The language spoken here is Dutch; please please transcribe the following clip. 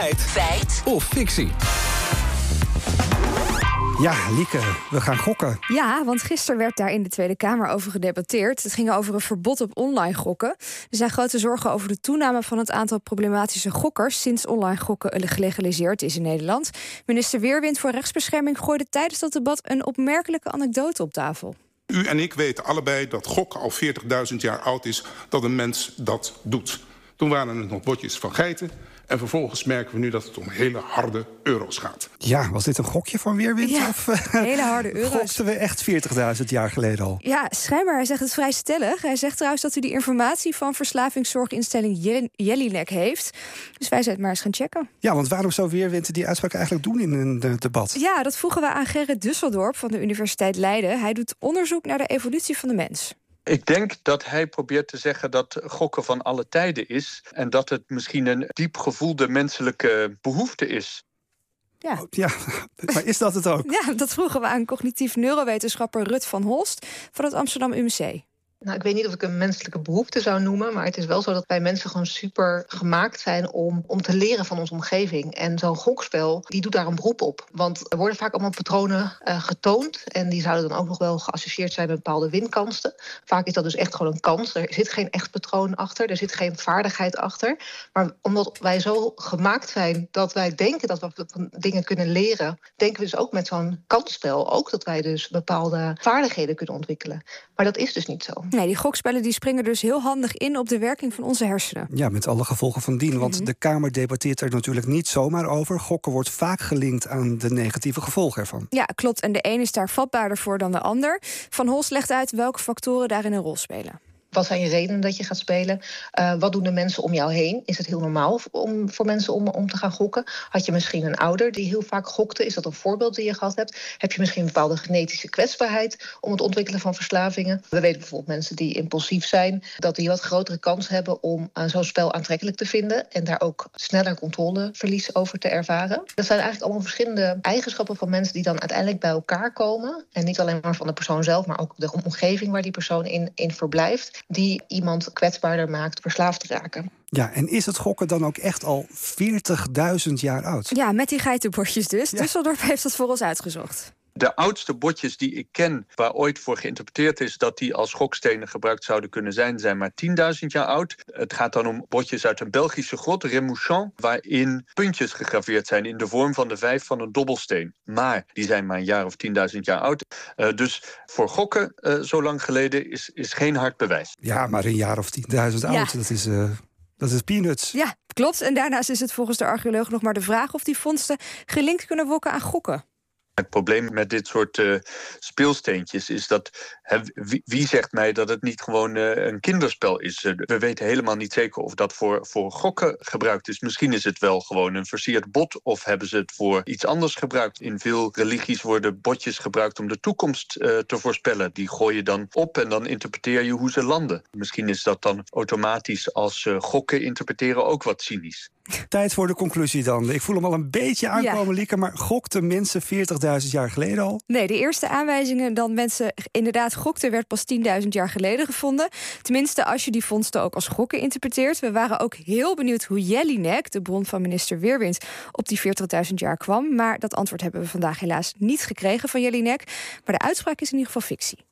Feit. Feit. Of fictie. Ja, Lieke, we gaan gokken. Ja, want gisteren werd daar in de Tweede Kamer over gedebatteerd. Het ging over een verbod op online gokken. Er zijn grote zorgen over de toename van het aantal problematische gokkers sinds online gokken gelegaliseerd is in Nederland. Minister Weerwind voor Rechtsbescherming gooide tijdens dat debat een opmerkelijke anekdote op tafel. U en ik weten allebei dat gokken al 40.000 jaar oud is dat een mens dat doet. Toen waren het nog botjes van geiten. En vervolgens merken we nu dat het om hele harde euro's gaat. Ja, was dit een gokje van Weerwind? Ja, of, eh, hele harde euro's. Gokten we echt 40.000 jaar geleden al? Ja, schijnbaar. Hij zegt het vrij stellig. Hij zegt trouwens dat hij die informatie van verslavingszorginstelling Jel- Jellinek heeft. Dus wij zijn het maar eens gaan checken. Ja, want waarom zou Weerwind die uitspraak eigenlijk doen in een eh, debat? Ja, dat vroegen we aan Gerrit Dusseldorp van de Universiteit Leiden. Hij doet onderzoek naar de evolutie van de mens. Ik denk dat hij probeert te zeggen dat gokken van alle tijden is. En dat het misschien een diep gevoelde menselijke behoefte is. Ja. Oh, Ja, maar is dat het ook? ja, dat vroegen we aan cognitief neurowetenschapper Rut van Holst van het Amsterdam UMC. Nou, ik weet niet of ik een menselijke behoefte zou noemen, maar het is wel zo dat wij mensen gewoon super gemaakt zijn om, om te leren van onze omgeving. En zo'n gokspel, die doet daar een beroep op. Want er worden vaak allemaal patronen eh, getoond en die zouden dan ook nog wel geassocieerd zijn met bepaalde winkansen. Vaak is dat dus echt gewoon een kans. Er zit geen echt patroon achter, er zit geen vaardigheid achter. Maar omdat wij zo gemaakt zijn dat wij denken dat we van dingen kunnen leren, denken we dus ook met zo'n kansspel ook dat wij dus bepaalde vaardigheden kunnen ontwikkelen. Maar dat is dus niet zo. Nee, die gokspellen die springen dus heel handig in op de werking van onze hersenen. Ja, met alle gevolgen van dien. Want Mhm. de Kamer debatteert er natuurlijk niet zomaar over. Gokken wordt vaak gelinkt aan de negatieve gevolgen ervan. Ja, klopt. En de een is daar vatbaarder voor dan de ander. Van Holst legt uit welke factoren daarin een rol spelen. Wat zijn je redenen dat je gaat spelen? Uh, wat doen de mensen om jou heen? Is het heel normaal om, voor mensen om, om te gaan gokken? Had je misschien een ouder die heel vaak gokte? Is dat een voorbeeld die je gehad hebt? Heb je misschien een bepaalde genetische kwetsbaarheid om het ontwikkelen van verslavingen? We weten bijvoorbeeld mensen die impulsief zijn, dat die wat grotere kans hebben om uh, zo'n spel aantrekkelijk te vinden en daar ook sneller controleverlies over te ervaren. Dat zijn eigenlijk allemaal verschillende eigenschappen van mensen die dan uiteindelijk bij elkaar komen. En niet alleen maar van de persoon zelf, maar ook de omgeving waar die persoon in, in verblijft die iemand kwetsbaarder maakt verslaafd te raken. Ja, en is het gokken dan ook echt al 40.000 jaar oud? Ja, met die geitenbordjes dus. Ja. Düsseldorf heeft dat voor ons uitgezocht. De oudste botjes die ik ken, waar ooit voor geïnterpreteerd is dat die als gokstenen gebruikt zouden kunnen zijn, zijn maar 10.000 jaar oud. Het gaat dan om botjes uit een Belgische grot, Remouchon, waarin puntjes gegraveerd zijn in de vorm van de vijf van een dobbelsteen. Maar die zijn maar een jaar of 10.000 jaar oud. Uh, dus voor gokken uh, zo lang geleden is, is geen hard bewijs. Ja, maar een jaar of 10.000 oud, Ja. dat is... Uh... Dat is peanuts. Ja, klopt. En daarnaast is het volgens de archeoloog nog maar de vraag of die vondsten gelinkt kunnen worden aan gokken. Het probleem met dit soort uh, speelsteentjes is dat. Wie, zegt mij dat het niet gewoon uh, een kinderspel is? Uh, we weten helemaal niet zeker of dat voor, voor gokken gebruikt is. Misschien is het wel gewoon een versierd bot, of hebben ze het voor iets anders gebruikt. In veel religies worden botjes gebruikt om de toekomst te voorspellen. Die gooi je dan op en dan interpreteer je hoe ze landen. Misschien is dat dan automatisch als gokken interpreteren ook wat cynisch. Tijd voor de conclusie dan. Ik voel hem al een beetje aankomen, ja. Lieke, maar gokten mensen 40.000 jaar geleden al? Nee, de eerste aanwijzingen dat mensen inderdaad gokten... werd pas 10.000 jaar geleden gevonden. Tenminste, als je die vondsten ook als gokken interpreteert. We waren ook heel benieuwd hoe Jellinek, de bron van minister Weerwind... op die 40.000 jaar kwam. Maar dat antwoord hebben we vandaag helaas niet gekregen van Jellinek. Maar de uitspraak is in ieder geval fictie.